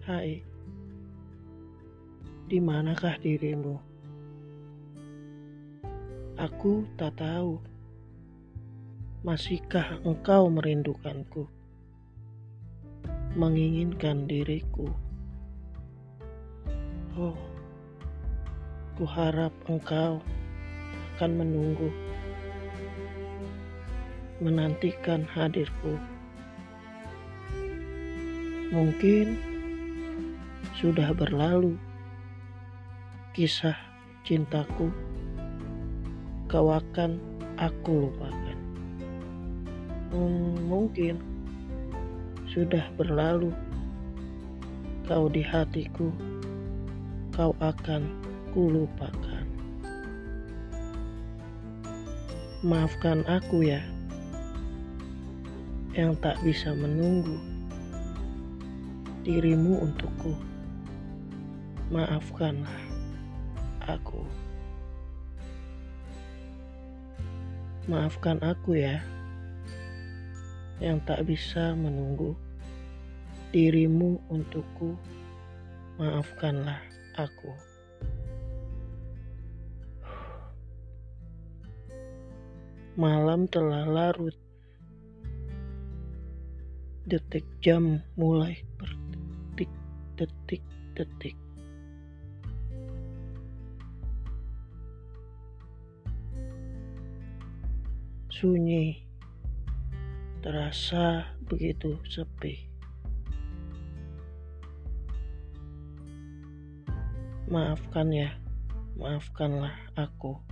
Hai, di manakah dirimu? Aku tak tahu. Masihkah engkau merindukanku? Menginginkan diriku? Oh, ku harap engkau akan menunggu, menantikan hadirku. Mungkin sudah berlalu kisah cintaku, kau akan aku lupakan. Hmm, mungkin sudah berlalu kau di hatiku, kau akan kulupakan. Maafkan aku ya, yang tak bisa menunggu dirimu untukku. Maafkanlah aku. Maafkan aku ya, yang tak bisa menunggu dirimu untukku. Maafkanlah aku. Malam telah larut, detik jam mulai berdetik, Sunyi, terasa begitu sepi. Maafkan ya, maafkanlah aku.